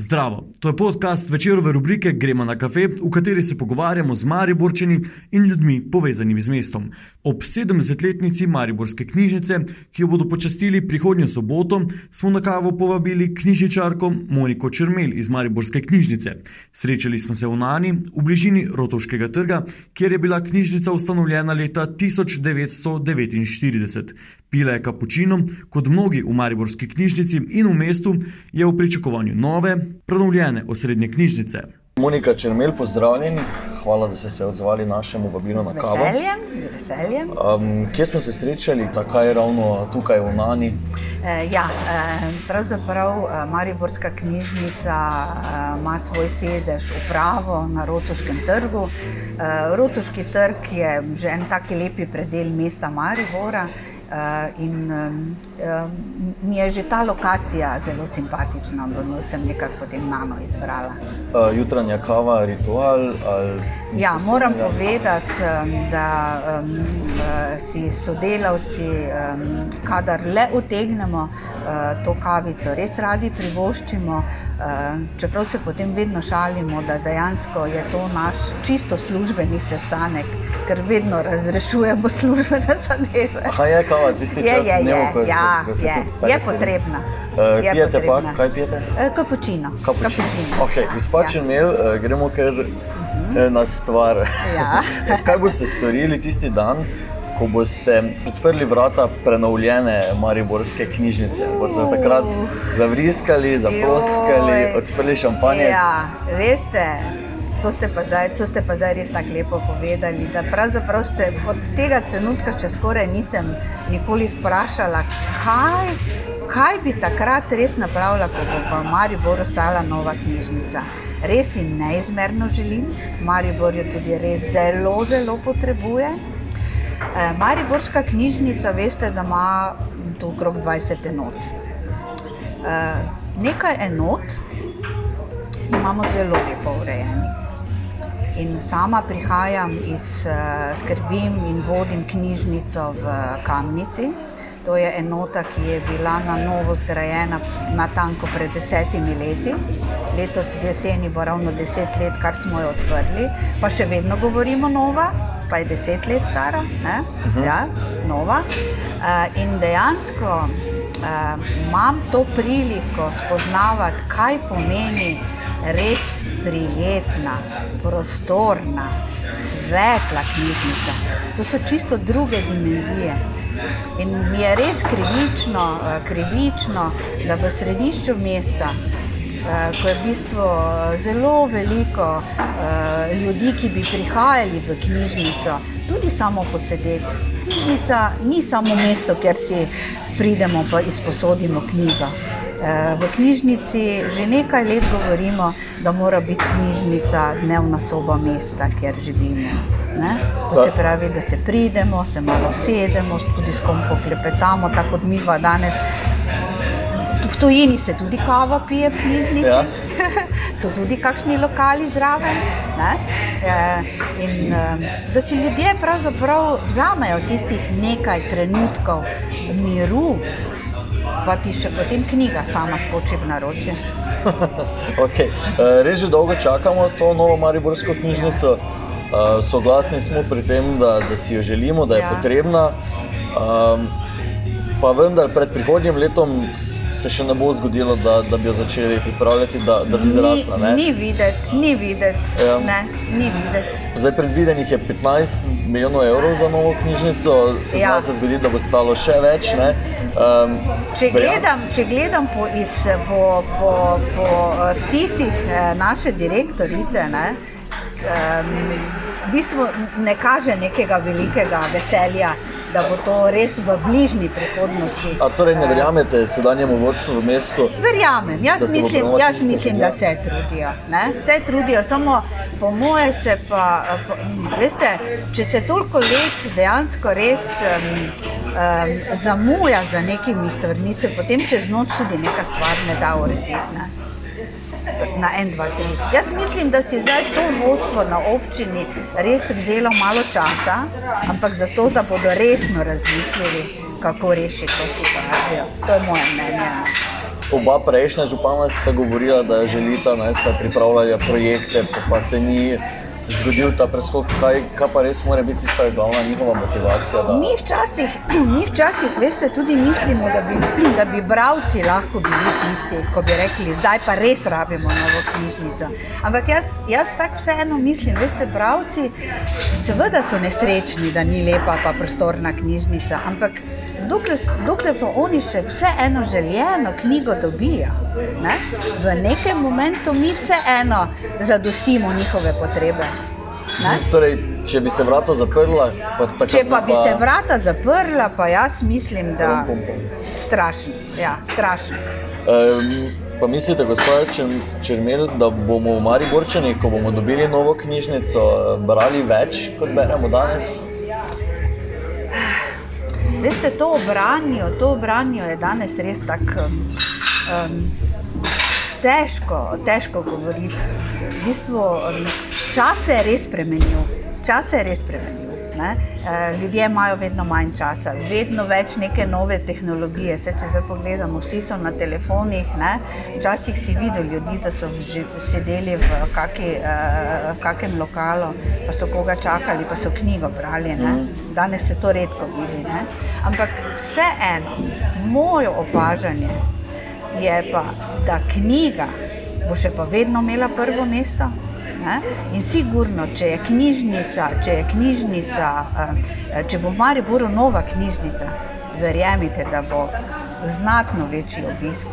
Zdravo, to je podcast večerove rubrike Gremo na kafe, v kateri se pogovarjamo z Mariborčani in ljudmi povezanimi z mestom. Ob 70-letnici Mariborske knjižnice, ki jo bodo počastili prihodnjo soboto, smo na kavo povabili knjižničarko Moniko Črmel iz Mariborske knjižnice. Srečali smo se v Nani, v bližini Rotovškega trga, kjer je bila knjižnica ustanovljena leta 1949. Pila je kapučino, kot mnogi v Mariborski knjižnici in v mestu, je v pričakovanju nove, prenovljene osrednje knjižnice. Monika Črmel, pozdravljeni. Hvala, da ste se odzvali našemu vabilu na kavo. Z veseljem, z veseljem. Um, kje smo se srečali, zakaj je ravno tukaj v Nani? E, ja, e, pravzaprav Mariborska knjižnica e, ima svoj sedež upravo na Rotoškem trgu. E, Rotoški trg je že en taki lepi predel mesta Maribora. Uh, in mi je že ta lokacija zelo simpatična, da sem nekako potem nano izbrala. Uh, jutranja kava, ritual. Ja, moram povedati, um, da um, si sodelavci, um, kadar le utegnemo uh, to kavico, res radi privoščimo. Uh, čeprav se potem vedno šalimo, da dejansko je to naš čisto službeni sestanek, ker vedno razrešujemo službene zadeve. Aha, je kava, ti si je, čas je, dnevu, je, ko se- ja, se je, tudi je potrebna. Uh, Je pijete pa, potrebna. kaj pijete? Eh, Kapučino. Kapučino. Okay, gospa ja. Mhm. Črmel, uh, gremo kar uh na stvar. Ja. kaj boste storili tisti dan? Ko boste odprli vrata prenovljene Mariborske knjižnice, boste takrat zavriskali, zaploskali, odprli šampanjec. Ja, veste, to ste, pa zdaj, to ste pa zdaj res tako lepo povedali. Da pravzaprav se od tega trenutka še skoraj nisem nikoli vprašala, kaj, kaj bi takrat res napravila, ko bo v Mariboru stala nova knjižnica. Res in neizmerno želim, Maribor jo tudi res zelo, zelo potrebuje. Eh, Mariborska knjižnica, veste, da ima tu okrog 20 enot. Eh, Nekaj enot imamo zelo lepo urejenih. In sama prihajam iz, eh, skrbim in vodim knjižnico v Kamnici. To je enota, ki je bila na novo zgrajena natanko pred desetimi leti. Letos v jeseni bo ravno deset let, kar smo jo odprli, pa še vedno govorimo nova, pa je deset let stara, ne? Ja, nova. Eh, In dejansko eh, imam to priliko spoznavati, kaj pomeni res prijetna, prostorna, svetla knjižnica. To so čisto druge dimenzije. In mi je res krivično, eh, krivično da v središču mesta, eh, ko je v bistvu eh, zelo veliko ljudi, ki bi prihajali v knjižnico, tudi samo posedeti. Knjižnica ni samo mesto, kjer si pridemo in izposodimo knjigo. Eh, V knjižnici že nekaj let govorimo, da mora biti knjižnica dnevna soba mesta, kjer živimo. Ne? To se pravi, da se pridemo, se malo sedemo, tudi s kom poklepetamo, tako kot mi dva danes. V tujini se tudi kava pije v knjižnici, Ja. so tudi kakšni lokali zraven. ne. Eh, In eh, da si ljudje pravzaprav vzamejo tistih nekaj trenutkov miru, pa ti še potem knjiga sama skoči v naročje. Okay. Uh, res že dolgo čakamo to novo Mariborsko knjižnico. Uh, soglasni smo pri tem, da, da si jo želimo, da je Ja. potrebna. Um, pa vendar pred prihodnjim letom se še ne bo zgodilo, da, da bi jo začeli pripravljati, da, da bi zrasla. Ni, ne? ni videti, ni videti. Ja. Ne, ni videti. Zdaj predvidenih je 15 milijonov evrov za novo knjižnico, zna Ja. se zgoditi, da bo stalo še več. ne. Um, Če gledam, če gledam po, iz, po, po, po vtisih eh, naše direktorice, ne, em, v bistvu ne kaže nekega velikega veselja, da bo to res v bližnji prihodnosti. A torej ne verjamete sedanjemu vodstvu v mestu? Verjamem, jaz Da mislim, jaz mislim da se trudijo. Ne? Se trudijo, samo po moje se pa, po, veste, če se toliko let dejansko res um, um, zamuja za nekimi stvarmi, se potem čez noč tudi neka stvar ne da urediti. Ne? Na en, dva, tri. Jaz mislim, da si zdaj to vodstvo na občini res vzelo malo časa, ampak zato, da bodo resno razmislili, kako rešiti to situacijo. To je moje mnenje. no. oba prejšnja župana sta govorila, da želita, da sta pripravljala projekte, pa, pa se ni zgodil ta preskok. Kaj, kaj pa res mora biti tista glavna njihova motivacija? Da... Mi včasih, mi včasih, veste, tudi mislimo, da bi, da bi bravci lahko bili tisti, ko bi rekli, zdaj pa res rabimo novo knjižnico. Ampak jaz, jaz tako vseeno mislim, veste, bravci seveda so nesrečni, da ni lepa pa prostorna knjižnica, ampak dokler, dokler pa oni še vseeno željeno knjigo dobijo, ne? v nekem momentu mi vseeno zadostimo njihove potrebe. Ne? Torej, če bi se vrata zaprla, pa tako Če pa bi se vrata zaprla, pa jaz mislim, da strašno. Ja, strašno. Um, pa mislite, gospod Črnil, da bomo v Mariborčani, ko bomo dobili novo knjižnico, brali več, kot beremo danes? Veste, to obranijo, to obranijo je danes res tako um, težko, težko govoriti. V bistvu, um, čas se je res spremenil. Čas se je res spremenil. Ne? Ljudje imajo vedno manj časa, vedno več neke nove tehnologije. Se, če zdaj pogledamo, vsi so na telefonih. Ne? Včasih si videl ljudi, da so sedeli v kaki, uh, kakem lokalu, pa so koga čakali, pa so knjigo brali. Ne? Danes se to redko vidi. Ne? Ampak vseeno, moje opažanje je pa, da knjiga bo še pa vedno imela prvo mesto. Ne? In sigurno, če je knjižnica, če je knjižnica, če bo v Mariboru nova knjižnica, verjemite, da bo znatno večji obisk.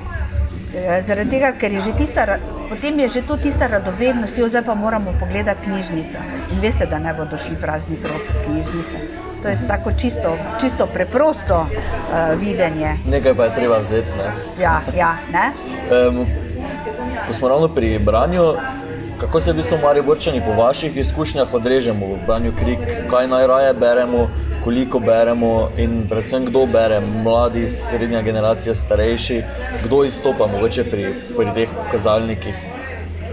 Zaradi tega, ker je že tista, potem je že to tista radovednost, jo zdaj pa moramo pogledati knjižnico. In veste, da ne bodo šli prazni rok iz knjižnice. To je tako čisto, čisto preprosto uh, videnje. Nekaj pa je treba vzeti. Ne? Ja, ja, ne? Um, ko smo ravno pri branju, kako se v bistvu Mariborčani po vaših izkušnjah odrežemo v branju knjig, kaj najraje beremo, koliko beremo in predvsem kdo bere, mladi, srednja generacija, starejši, kdo izstopa mogoče pri, pri teh kazalnikih.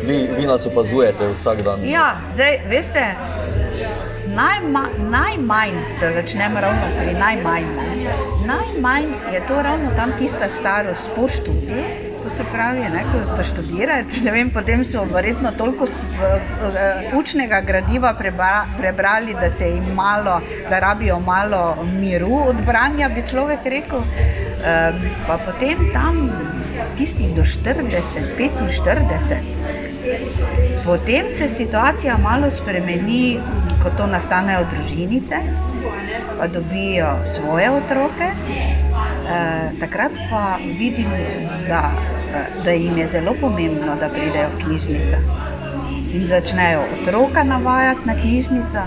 Vi, vi nas opazujete vsak dan. Ja, zdaj, veste, najma, najmanj, da začnemo ravno pri najmanj, ne? najmanj je to ravno tam tista starost po študiju. To se pravi, ne, ko to študiraš, ne vem, potem so verjetno toliko učnega gradiva prebra, prebrali, da se jim malo, da rabijo malo miru od branja, bi človek rekel. Um, pa potem tam tistih do 40, 45. Potem se situacija malo spremeni, ko to nastanejo družinice, pa dobijo svoje otroke. E, takrat pa vidim, da, da jim je zelo pomembno, da pridejo v knjižnico. In začnejo otroka navajati na knjižnico,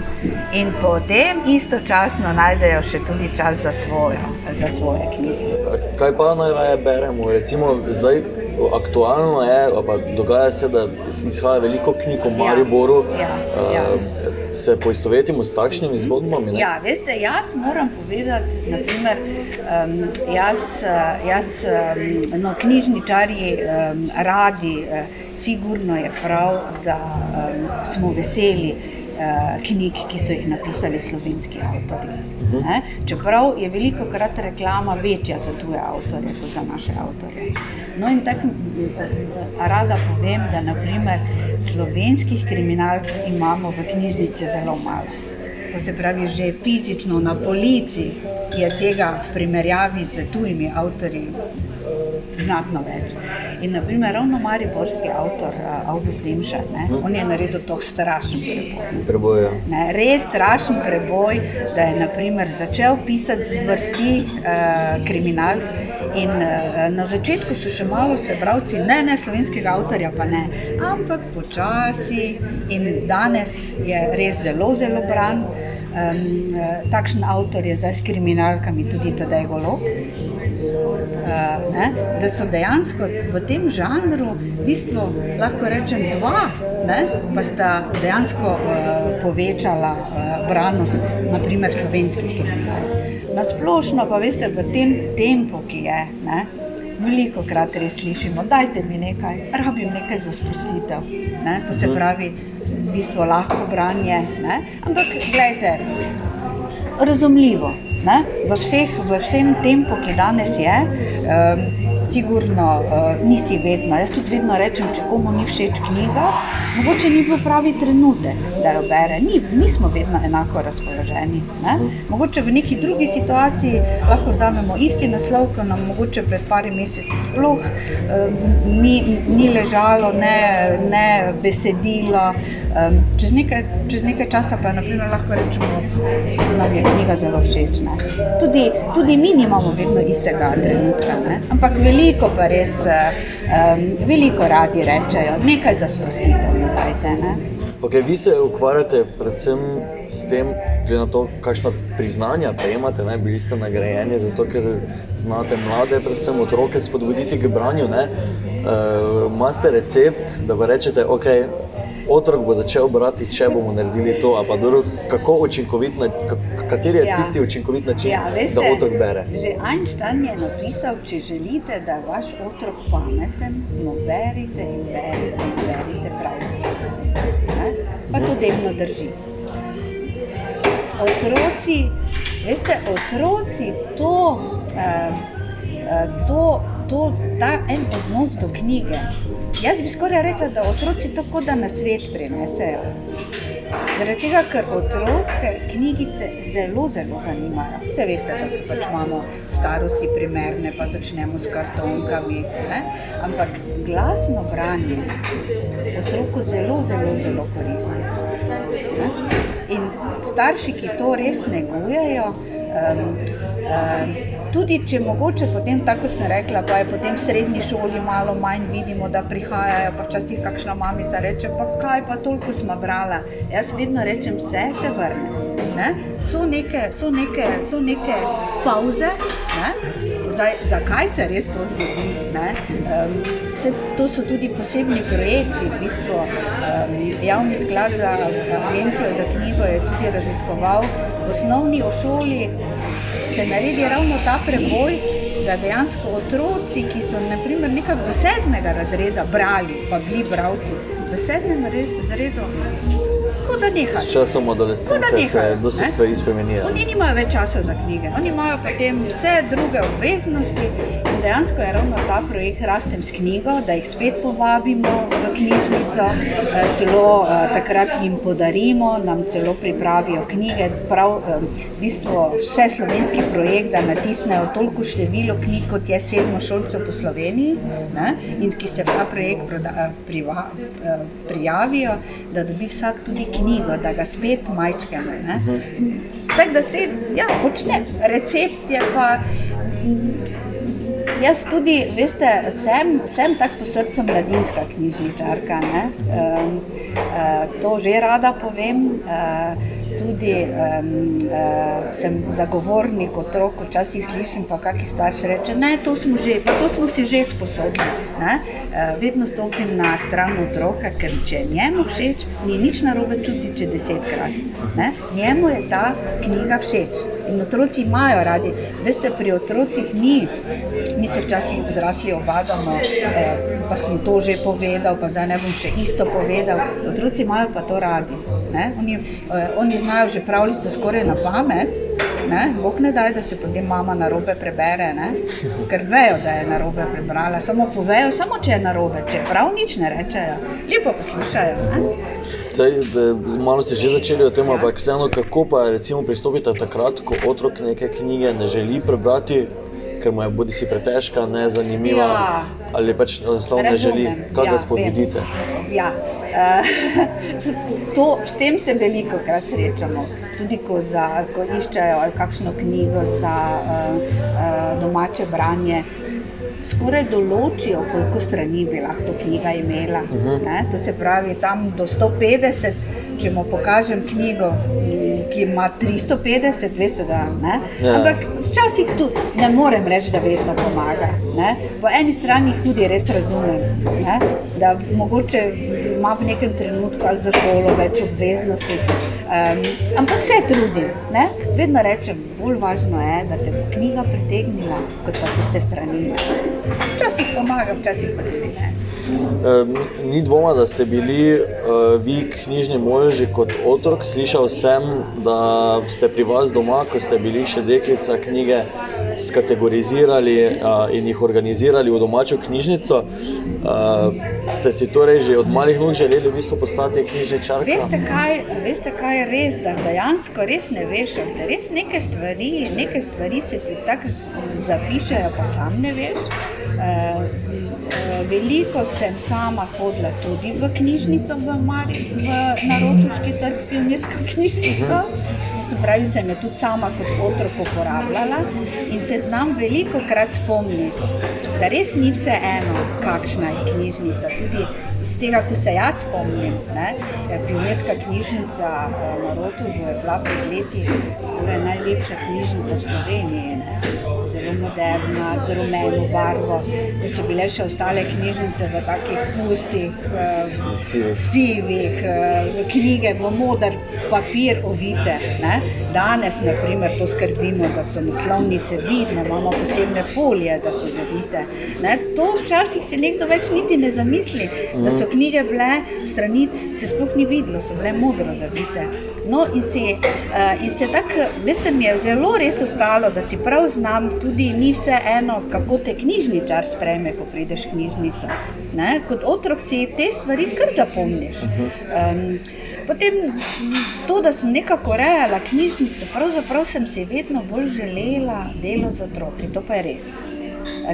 in potem istočasno najdejo še tudi čas za, svojo, za svoje knjige. Kaj pa najraje beremo? Recimo, zdaj, aktualno je, pa dogaja se, da izhaja veliko knjig o Mariboru. Ja, ja, ja. Se poistovetimo s takšnimi zgodbami? Ne? Ja, veste, jaz moram povedati, naprimer, um, jaz, jaz um, no, knjižničarji um, radi, uh, sigurno je prav, da um, smo veseli. Knjig, ki so jih napisali slovenski avtorji. Uh -huh. Čeprav je veliko krat reklama večja za tuje avtorje kot za naše avtorje. No, in tako rada povem, da naprimer, slovenskih kriminalk imamo v knjižnici zelo malo. To se pravi, že fizično na polici je tega v primerjavi z tujimi avtorji znatno več. In naprimer, ravno mariborski avtor August Dimša, on je naredil to strašen preboj. preboj ja. ne, res strašen preboj, da je naprimer, začel pisati z vrsti uh, kriminal. In uh, na začetku so še malo se bravci, ne, ne slovenskega avtorja, pa ne, ampak počasi in danes je res zelo, zelo bran. Um, takšen avtor je zdaj s kriminalkami tudi Tadej Golo. Uh, ne, da so dejansko v tem žanru, v bistvu, lahko rečem, dva, ne, pa sta dejansko uh, povečala uh, branost, naprimer slovenskih kriminalk. Na splošno pa veste, v tem tempu, ki je. Ne, Veliko krat res slišimo, dajte mi nekaj, rabim nekaj za sprostitev. Ne? To se pravi, v bistvu lahko branje. Ne? Ampak, gledajte, razumljivo. V, vseh, v vsem tempu, ki danes je, um, sigurno uh, nisi vedno. Jaz tudi vedno rečem, če komu ni všeč knjiga, mogoče ni bil pravi trenutek, da jo bere. Ni, nismo vedno enako razpoloženi. Ne? Mogoče v neki drugi situaciji lahko vzamemo isti naslov, ko nam mogoče pred pari meseci sploh um, ni, ni ležalo, ne, ne besedilo. Um, čez, nekaj, čez nekaj časa pa naprimer, lahko rečemo, da nam je knjiga zelo všeč. Tudi, tudi mi nimamo vedno istega trenutka, ne? ampak veliko pa res, um, veliko radi rečejo, nekaj za sprostitev, ne dajte. Ne? Okay, vi se ukvarjate predvsem s tem, glede na to, kakšna priznanja prejemate. Ne? Bili ste nagrajeni zato, ker znate mlade, predvsem otroke, spodbuditi k branju. Imate uh, recept, da pa rečete, ok. Otrok bo začel brati, če bomo naredili to. Dobro, kako učinkovit, kateri je ja. tisti učinkovit način, ja, veste, da otrok bere? Že Einstein je napisal, če želite, da je vaš otrok pameten, no berite in berite in berite prav. Pa to delno drži otroci, veste, otroci to, uh, uh, to, to, ta en odnos do knjige. Jaz bi skoraj rekla, da otroci to kot da na svet prinesejo. Zaradi tega, ker otroke knjigice zelo, zelo zanimajo. Vse veste, da se pač imamo starosti primerne, pa začnemo s kartonkami. Ne? Ampak glasno branje otroku zelo, zelo, zelo koristi. Ne? In starši, ki to res negujejo, um, um, tudi če mogoče potem, tako sem rekla, pa je potem v srednji šoli malo manj vidimo, da prihajajo, pa včasih kakšna mamica reče, pa kaj pa toliko smo brala. Jaz vedno rečem, vse se vrne. Ne? So, neke, so, neke, so neke pauze. Ne? Zdaj, zakaj se res to zgodi? Um, se, to so tudi posebni projekti. V bistvu, um, javni sklad za agencijo za knjigo je tudi raziskoval v osnovni šoli. Se naredi ravno ta preboj, da dejansko otroci, ki so naprimer nekako do sedmega razreda brali, pa bili bralci, v sedmem razredu kot da nekaj. S časom adolescence se dosti stvari spremenijo. Oni nimajo več časa za knjige, oni imajo potem vse druge obveznosti. Dejansko je ravno ta projekt Rastem s knjigo, da jih spet povabimo v knjižnico, eh, celo eh, takrat jim podarimo, nam celo pripravijo knjige. Prav v bistvu vse slovenski projekt, da natisnejo toliko število knjig, kot je sedmo šolcev po Sloveniji ne, in ki se v ta projekt priva, eh, prijavijo, da dobi vsak tudi knjigo, da ga spet majčkamo. Tako da se ja, počne, recept je pa. Jaz tudi, veste, sem, sem tako po srcu mladinska knjižničarka. Um, uh, to že rada povem. Uh, tudi um, uh, sem zagovornik otrok, včasih slišim pa kakšni starši reče, ne, to smo, že, to smo si že sposobni. Uh, vedno stopim na stran otroka, ker če njemu všeč, ni nič narobe čuti, če desetkrat. Ne? Njemu je ta knjiga všeč. In otroci imajo radi. Veste, pri otrocih ni, mi se včasih odrasli obadamo, eh, pa smo to že povedali, pa zdaj ne bom še isto povedal. Otroci imajo pa to radi. Oni, eh, oni znajo že pravljico skoraj na pamet. Ne? Bog ne daj, da se potem mama na robe prebere, ne? ker vejo, da je na robe prebrala. Samo povejo, samo če je na robe, če prav nič ne rečejo, lepo poslušajo. Zdaj, malo ste že začeli o tem, ampak vseeno, kako pa pristopite takrat, ko otrok neke knjige ne želi prebrati, ker mu je bodi si pretežka, ne zanimiva. Ja. Ali pač enostavno ne želi, kaj ja, ga spodbudite. Ja. Uh, to, s tem se veliko krat srečamo. Tudi ko, za, ko iščejo kakšno knjigo za uh, uh, domače branje. Skoraj določijo, koliko strani bi lahko knjiga imela. Uh mhm. -huh. To se pravi, tam do 150, če mu pokažem knjigo, ki ima 350, veste, da ne. Ja. Ampak včasih tudi ne morem reči, da vedno pomaga. Ne? Po eni strani jih tudi res razumem, ne? da mogoče ima v nekem trenutku za šolo več obveznosti. Um, ampak se trudim, ne? vedno rečem, bolj važno je, da te bo knjiga pritegnila, kot pa tiste strani. Včasih pomaga, včasih pa tudi ne. Ni dvoma, da ste bili uh, vi knjižni možje kot otrok. Slišal sem, da ste pri vas doma, ko ste bili še deklica knjige, skategorizirali in jih organizirali v domačo knjižnico. Ste si torej že od malih nog želeli v bistvu postati knjižničar? Veste kaj, veste, kaj je res, da dejansko res ne veš, da res neke stvari, neke stvari se ti tako zapišejo, pa sam ne veš. Uh, Veliko sem sama hodila tudi v knjižnico v Mari, v Narodoški trg, pionirska knjižnica. Se pravi, sem jo tudi sama kot otrok uporabljala in se znam veliko krat spomniti, da res ni vse eno, kakšna je knjižnica. Tudi iz tega, ko se jaz spomnim, ne, je pionirska knjižnica na Rotužu je bila pred leti skoraj najlepša knjižnica v Sloveniji. Ne moderna, z rumeno barvo. To so bile še ostale knjižnice v takih pustih, uh, sivih, uh, knjige v modar papir ovite. Ne? Danes, na primer, to skrbimo, da so naslovnice vidne, imamo posebne folije, da so zavite. Ne? To včasih se nekdo več niti ne zamisli, da so knjige bile, stranic se sploh ni videlo, so bile modro zavite. No, in se, uh, in se tako, veste, mi je zelo res ostalo, da si prav znam, tudi ni vse eno, kako te knjižničar sprejme, ko prideš v knjižnico. Ne? Kot otrok si te stvari kar zapomniš. Um, potem to, da sem nekako rejala knjižnico, pravzaprav sem si vedno bolj želela delo z otroki, to pa je res.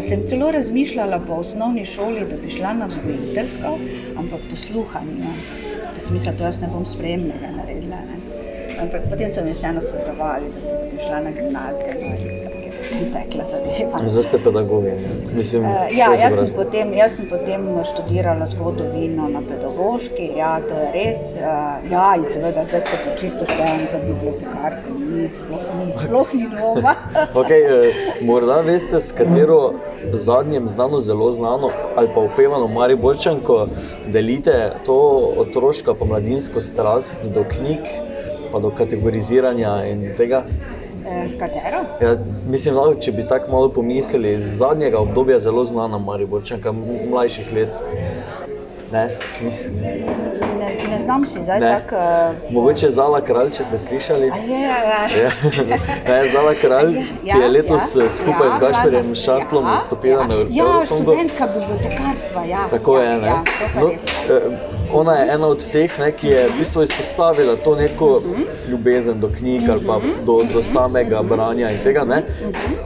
Sem celo razmišljala po osnovni šoli, da bi šla na vzgojiteljsko, ampak posluha nimam. Sem mislila, da jaz ne bom spremljala, naredila. Ne? Ampak potem sem jih vseeno svetovala, da sem šla na gimnazijo. No, Tekla zadeva. Zdaj ste pedagogi. Mislim, uh, ja, jaz, sem potem, jaz sem potem študirala zgodovino na pedagoški, ja, to je res. Uh, ja, in seveda, da se čisto štejem za bibliotekarko, ni sploh ni, sploh ni dvoma. okay, uh, morda veste, s katero zadnjem znano, zelo znano ali pa upevano Mariborčanko delite to otroško pa mladinsko strast do knjig pa do kategoriziranja in tega. Katero? Ja, mislim, da če bi tako malo pomislili, iz zadnjega obdobja je zelo znana Mariborčanka, mlajših let. Ne? Ne, ne znam si zdaj tako. Uh... Mogoče je Zala kralj, če ste slišali. Je, ja, ja. ja. je Zala kralj, ja, ja, ki je letos ja, skupaj ja, z Gašperjem Šantlom ja, nastopila ja, na Evropi. Ja, študentka bibliotekarstva. Ja, tako ja, je. Ne? Ja, no, ona je ena od teh, ne, ki je v bistvu izpostavila to neko ljubezen do knjig ali pa do, do samega branja in tega. Ne.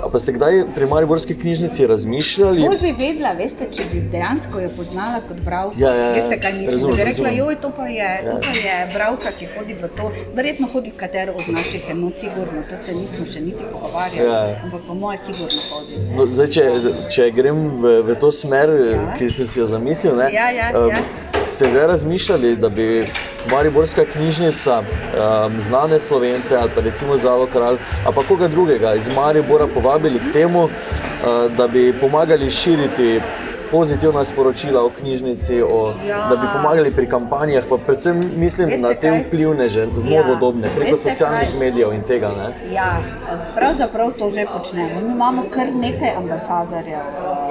A pa ste kdaj pri Mariborski knjižnici razmišljali? Bolj bi vedela, veste, če bi dejansko jo poznala kot bravka. Ja, ja, ja. Veste, kaj mislim? Razumem, bi rekla, joj, to pa je, ja. to pa je bravka, ki hodi v to. Verjetno hodi v katero od naših enot, sigurno. To se nismo še niti pogovarjali, ja. ampak po moje sigurno hodi. No, zdaj, če, če grem v, v to smer, ja. ki sem si jo zamislil, ne, ja, ja, um, ja. Ste kdaj razmišljali, da bi Mariborska knjižnica um, znane slovence ali pa recimo Zalo Kralj ali pa koga drugega iz Maribora povabili k temu, uh, da bi pomagali širiti pozitivna sporočila o knjižnici, o, ja. da bi pomagali pri kampanjah, pa predvsem mislim Veste na te kaj? vplivne, že ja. novodobne, preko Veste socialnih kaj? medijev in tega. Ne? Ja, pravzaprav to že počnemo. Mi imamo kar nekaj ambasadorjev, eh,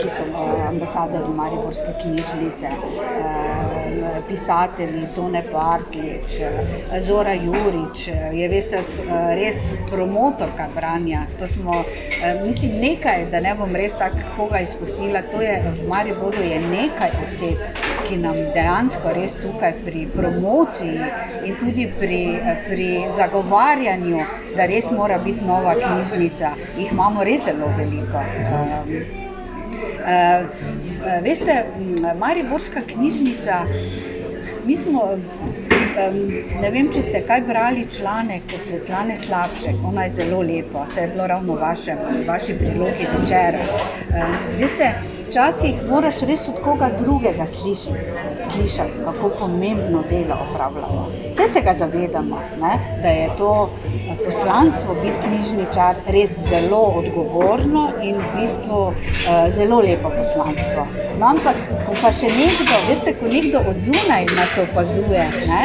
ki so eh, ambasadori Mariborske knjižnice, eh, pisatelji Tone Partlič, Zora Jurič, je veste, res promotorka branja. To smo, mislim, nekaj, da ne bom res tako koga izpustila, to je v Mariboru je nekaj oseb, ki nam dejansko res tukaj pri promociji in tudi pri, pri zagovarjanju, da res mora biti nova knjižnica, jih imamo res zelo veliko. Um, veste, Mariborska knjižnica, mi smo. Ne vem, če ste kaj brali članek od Svetlane Slabše, ona je zelo lepa, vse je bilo ravno v vaši prilogi včeraj. Um, veste, Včasih moraš res od koga drugega slišati, slišati kako pomembno delo opravljamo. Vse se ga zavedamo, ne? da je to eh, poslanstvo biti knjižničar res zelo odgovorno in v bistvu uh, zelo lepo poslanstvo. No, ampak, ko pa še nekdo, veste, ko nekdo od zunaj nas opazuje, ne?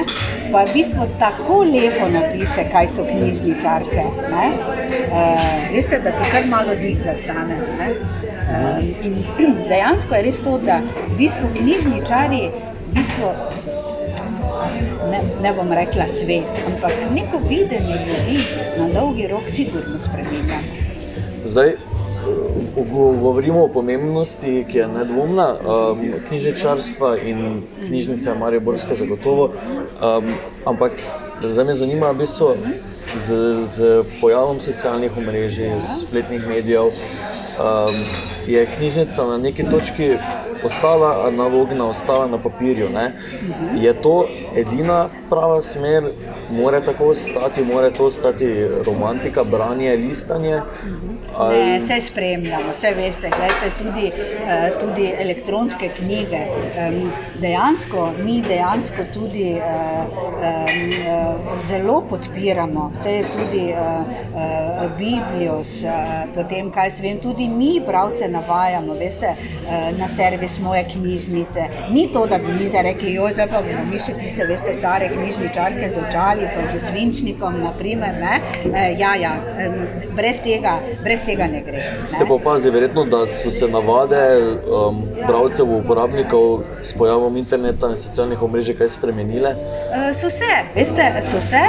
pa v bistvu tako lepo napiše, kaj so knjižničarke. Uh, veste, da ti kar malo dih zastane. Ne? Um, in dejansko je res to, da v bistvu knjižničari, v bistvu, ne, ne bom rekla svet, ampak neko videnje ljudi na dolgi rok sigurno spremenjamo. zdaj, govorimo o pomembnosti, ki je nedvomna, um, knjižničarstva in knjižnice Mariborske zagotovo, um, ampak zdaj me zanima, v bistvu, z, z pojavom socialnih omrežij, spletnih medijev, um, je knjižnica na neki točki ostala analogna, ostala na papirju. Ne? Je to edina prava smer, mora tako ostati, mora to ostati romantika, branje, listanje? Ali... Ne, vse spremljamo, vse veste, gledajte, tudi, eh, tudi elektronske knjige. Dejansko, mi dejansko tudi eh, eh, zelo podpiramo, vse tudi Biblijo, potem kaj se vem, tudi mi pravce navajamo, veste, na servis moje knjižnice. Ni to, da bi mi zdaj rekli, jo, zdaj pa bomo mi še tiste, veste, stare knjižničarke z očali, pa z svinčnikom, naprimer, ne. Ja, ja, brez tega, brez tega ne gre. Ne? Ste pa opazili, verjetno, da so se navade um, bralcev, uporabnikov s pojavom interneta in socialnih omrežij kaj spremenile? Uh, so se, veste, so se.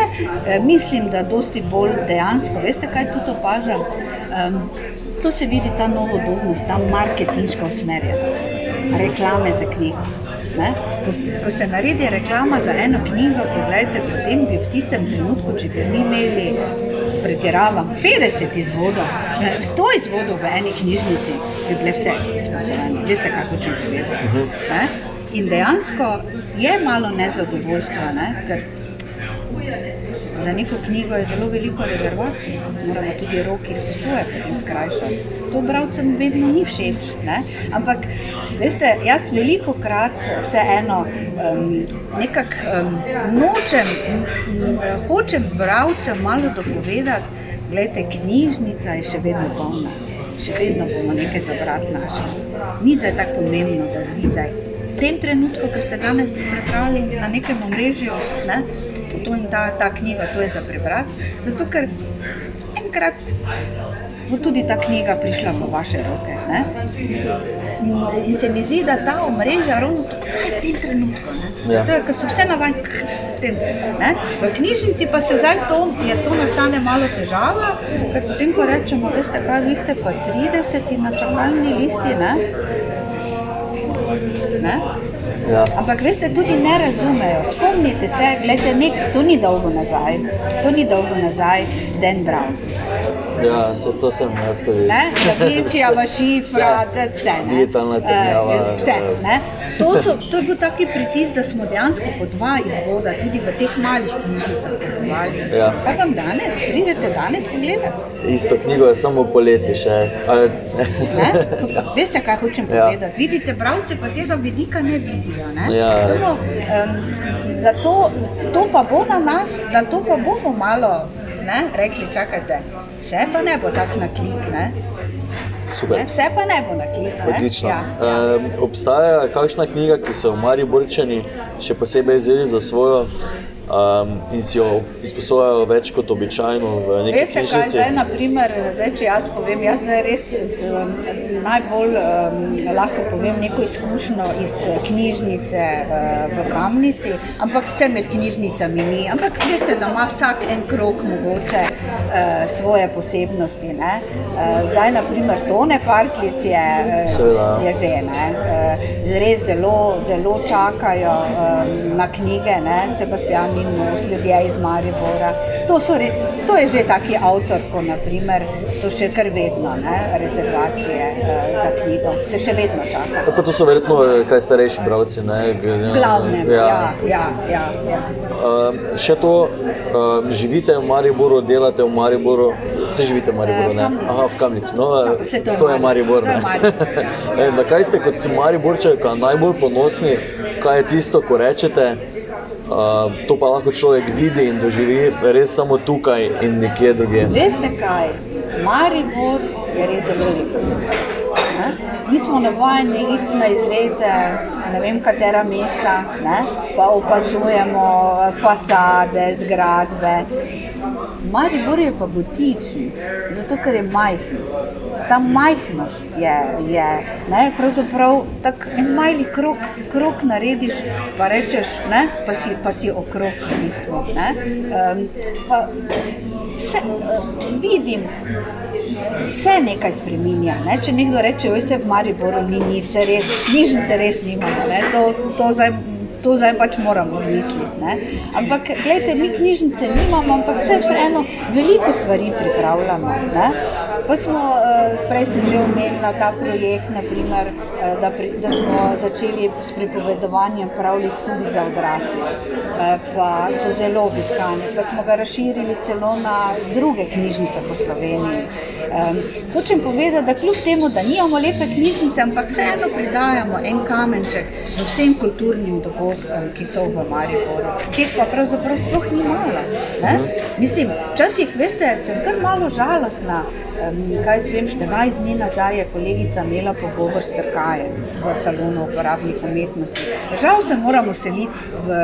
E, mislim, da dosti bolj dejansko. Veste, kaj tudi opažam? Um, to se vidi ta novodobnost, ta marketinška usmerjenost, reklame za knjigo. Ne? Ko se naredi reklama za eno knjigo, pogledajte, potem bi v tistem trenutku, če bi mi imeli pretiravam, 50 izvodov, 100 izvodov v eni knjižnici, bi bile vse izposobljene. Veste, kako če povedati. Uh -huh. In dejansko je malo nezadovoljstva, ne? ker za neko knjigo je zelo veliko rezervacij, moramo tudi roki izposojati, potem skrajšati. To bralcem vedno ni všeč. Ne? Ampak, veste, jaz veliko krat vseeno um, nekako um, nočem, um, hočem bralcem malo dopovedati, gledajte, knjižnica je še vedno polna, še vedno bomo nekaj zabrati našli. Ni zdaj tako pomembno, da zvizaj. V tem trenutku, ko ste danes prebrali na nekem omrežju, ne, to in ta, ta knjiga, to je za prebrati. Zato, ker enkrat bo tudi ta knjiga prišla po vaše roke. In, in se mi zdi, da ta omrežja ravno tukaj v tem trenutku. Ja. Zato, ker so vse navajeni. V knjižnici pa se zdaj to, je to nastane malo težava, ker potem, ko rečemo, veste, kaj, vi ste pa 30 na čakalni listi, ne? Ne? Ja. Ampak veste, tudi ne razumejo. Spomnite se, gledajte, nek, to ni dolgo nazaj, to ni dolgo nazaj, Den Brown. Ja, se to sem jaz tudi. Nemčija, šifra, vse. Digitalna tehnjava. Uh, vse, ne? To, so, to je bil taki pritisk, da smo dejansko po dva izvoda tudi v teh malih knjižnicah. Ja. Kaj vam danes? Pridete danes pogledati? Isto knjigo je samo poleti še. Veste, kaj hočem ja. povedati? Vidite, bravce pa tega vidika ne vidijo. Ne? Ja. Samo, um, zato, to pa bo na nas, da to pa bomo malo ne, rekli, čakajte, vse pa ne bo tako na klik. Ne? Ne, vse pa ne bo na klik. Odlično. Ja, ja. Um, obstaja kakšna knjiga, ki so v Mariborčani še posebej vzeli za svojo? Um, in si jo izposojajo več kot običajno v neki Veste, knjižnici. Kaj, zdaj, naprimer, zdaj, če jaz povem, jaz zdaj res um, najbolj um, lahko povem neko izkušnjo iz knjižnice uh, v Kamnici, ampak vse med knjižnicami ni. Ampak veste, da ima vsak en krok mogoče uh, svoje posebnosti. Ne? Uh, zdaj, naprimer, Tone Parklič je, uh, je že, ne? Uh, res zelo, zelo čakajo um, na knjige, ne? Sebastian Minus, ljudje iz Maribora. To, so, to je že taki avtor, ko naprimer, so še kar vedno ne, rezervacije uh, za knjigo, se še vedno čaka. Pa to so verjetno eh, kaj starejši bralci. Glavne, ja. Ja, ja, ja, ja. Uh, še to, uh, živite v Mariboru, delate v Mariboru, se živite v Mariboru, ne? Aha, v Kamnici. No, no, to, to je Maribor. Maribor ja. Na kaj ste kot Mariborček najbolj ponosni, kaj je tisto, ko rečete? To pa lahko človek vidi in doživi res samo tukaj in nekje drugje. Veste kaj, Maribor je res zelo lep. Mi smo navajeni iti na izlete, ne vem katera mesta, ne? pa opazujemo fasade, zgradbe. Maribor je pa butični, zato ker je majhen. Ta majhnost je, je ne, pravzaprav tako en majhen krok, krok narediš, pa rečeš, ne, pa, si, pa si okrog v bistvu. Ne, um, pa se, uh, vidim, se nekaj spremenja. Ne. Če nekdo reče, da se v Mariboru ni nič, res, knjižnice res nimamo, to, to zdaj to zdaj pač moramo misliti. Ampak, gledajte, mi knjižnice nimamo, ampak vse vseeno veliko stvari pripravljamo. Ne? Pa smo, eh, prej sem že omenila ta projekt, naprimer, eh, da, pri, da smo začeli s pripovedovanjem pravljic tudi za odrasle. Eh, pa so zelo obiskane, pa smo ga razširili celo na druge knjižnice po Sloveniji. Hočem povedati, da kljub temu, da nimamo lepe knjižnice, ampak vseeno pridajamo en kamenček vsem kulturnim dogodkom ki so v Mariboru, ki pa pravzaprav sploh ni malo. Ne? Mislim, včasih, veste, sem kar malo žalostna. Kaj se vem, 14 dni nazaj je kolegica imela pogovor s Trkajem v salonu uporabnih umetnosti. Žal se moramo seliti v,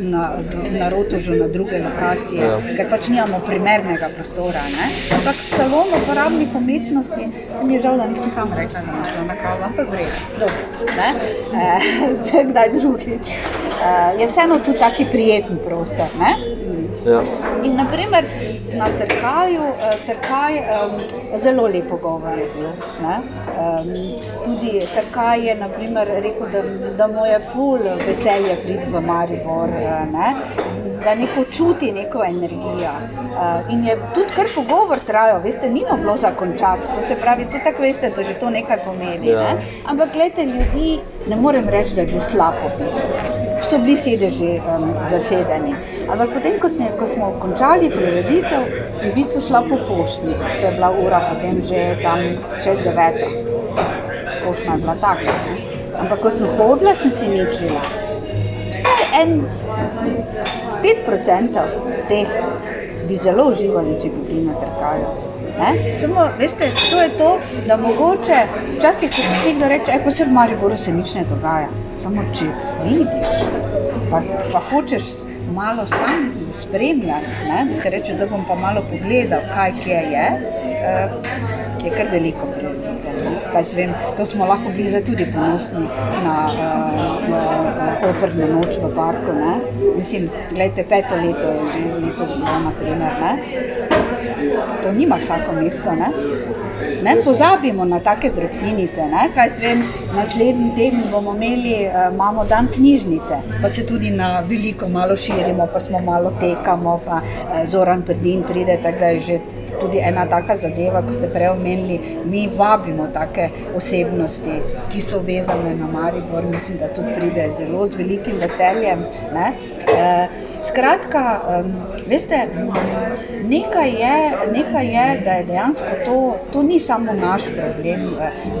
na, na Rotožu, na druge lokacije, ja. ker pač nimamo primernega prostora. Ne? Ampak salon uporabnih umetnosti, mi je žal, da nisem tam rekla, da imaš na kavu, ampak gre. Eh, kdaj drugič? uh, je vseeno tu taki prijeten prostor. Ja. In naprimer na trkaju, uh, trkaj um, zelo lepo govor je bil. Um, tudi trkaj je naprimer, rekel, da, da mu je ful veselje priti v Maribor. Uh, ne? Da neko čuti neko energijo. Uh, in je tudi kar pogovor trajal, veste, ni bilo za končati. To se pravi, tudi tako veste, da že to nekaj pomeni. Ja. Ne? Ampak gledajte, ljudi ne morem reči, da je bil slab opisek so bili sedeži um, zasedeni. Ampak potem, ko, sne, ko smo končali prireditev, sem v bistvu šla po pošti. To je bila ura, potem že tam čez deveto. Pošta je bila taka. Ne? Ampak ko sem hodila, sem si mislila, vse en 5% teh bi zelo uživali, če bi bili na trkaju. Samo, veste, to je to, da mogoče včasih, ko si nekdo reče, da se v Mariboru se nič ne dogaja. Samo če vidiš, pa, pa hočeš malo sam spremljati, ne? da se reče, da bom pa malo pogledal, kaj kje je, eh, je kar veliko prijetno. To smo lahko bili zdaj tudi ponosni na uh, operno noč v parku. Ne? Mislim, gledajte, peto leto je že leto zelo, naprimer. To nima vsako mesto. Ne? Ne pozabimo na take drobtinice. Naslednji teden bomo imeli, imamo dan knjižnice, pa se tudi na veliko malo širimo, pa smo malo tekamo, pa uh, Zoran Prdin pride, tako da je že tudi ena taka zadeva, ko ste prej omenili, mi vabimo take osebnosti, ki so vezane na Maribor, mislim, da tudi pride zelo z velikim veseljem. Ne? Eh, skratka, veste, nekaj je, nekaj je, da je dejansko to, to ni samo naš problem.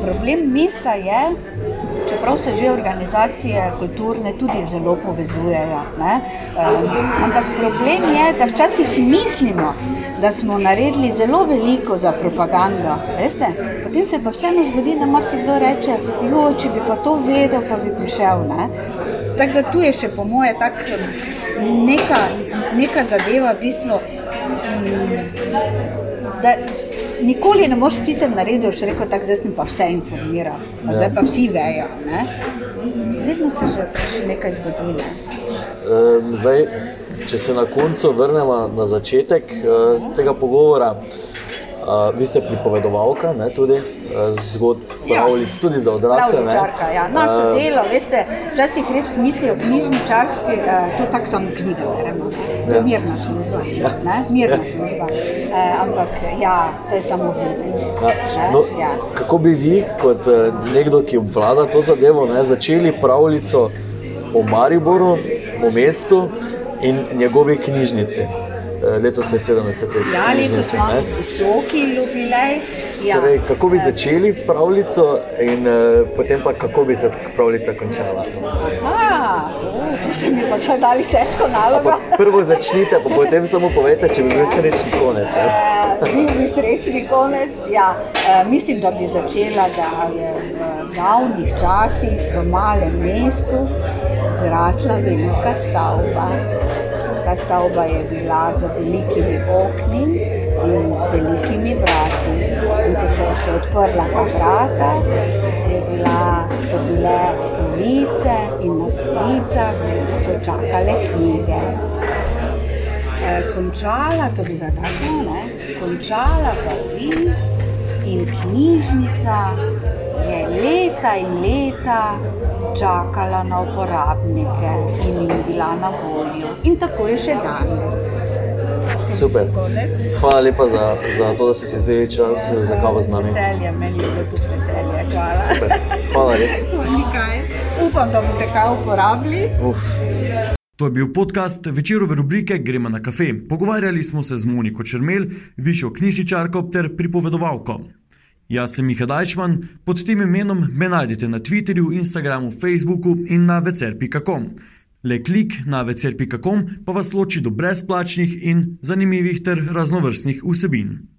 Problem mesta je, čeprav se že organizacije kulturne tudi zelo povezujejo. Ne? Ampak problem je, da včasih mislimo, da smo naredili zelo veliko za propagando. Veste? Potem se pa vseeno zgodi, da marsikdo reče, jo, če bi pa to vedel, pa bi prišel. Ne? Tako da tu je še po moje tak, neka, neka zadeva, v bistvu, da nikoli ne moreš ti tam narediti, še rekel tako, zdaj sem pa vse informiral, ja. zdaj pa vsi vejo. Ne? Vedno se že nekaj zgodi. Ne? Um, zdaj, če se na koncu vrnemo na začetek uh, tega pogovora. Uh, vi ste pripovedovalka, ne, tudi uh, zgodb, ja. pravljic, ja. tudi za odrasle. Ja. Naše uh, delo, veste, včasih res mislijo knjižničarki, uh, to tako samo knjiga beremo. To je ja. mirna služba, ja. ne, mirna ja. služba. Uh, ampak ja, to je samo vedenje. Ja. No, ja. Kako bi vi, kot uh, nekdo, ki obvlada to zadevo, ne, začeli pravljico o Mariboru, o mestu in njegovi knjižnici? Eh, letos je 70 let. Ja, letos imamo visoki jubilej. Ja. Torej, kako bi začeli pravljico in uh, potem pa kako bi se pravljica končala? Aha, to se mi pa dali težko nalogo. Prvo začnite, pa potem samo povete, če bi bil srečni konec. Uh, bi bil srečni konec, ja. Uh, mislim, da bi začela, da je v davnih časih v malem mestu zrasla velika stavba Ta stavba je bila z velikimi okni in z velikimi vrati. In ko so se odprla ta vrata, bila, so bile police in na policah so čakale knjige. E, končala, to bi tako, ne? Končala pa vi in knjižnica je leta in leta čakala na uporabnike in jim bila na voljo. In tako je še danes. Super. Hvala lepa za, za to, da ste si vzeli čas za kavo z nami. Veselje, meni je bilo tudi veselje. Hvala. Super. Hvala res. Nikaj. Upam, da boste kaj uporabili. Uf. To je bil podcast večerove rubrike Gremo na kafe. Pogovarjali smo se z Moniko Črmel, višjo knjižničarko ter pripovedovalko. Jaz sem Miha Dajčman, pod tem imenom me najdete na Twitterju, Instagramu, Facebooku in na vecer.com. Le klik na vecer.com pa vas loči do brezplačnih in zanimivih ter raznovrstnih vsebin.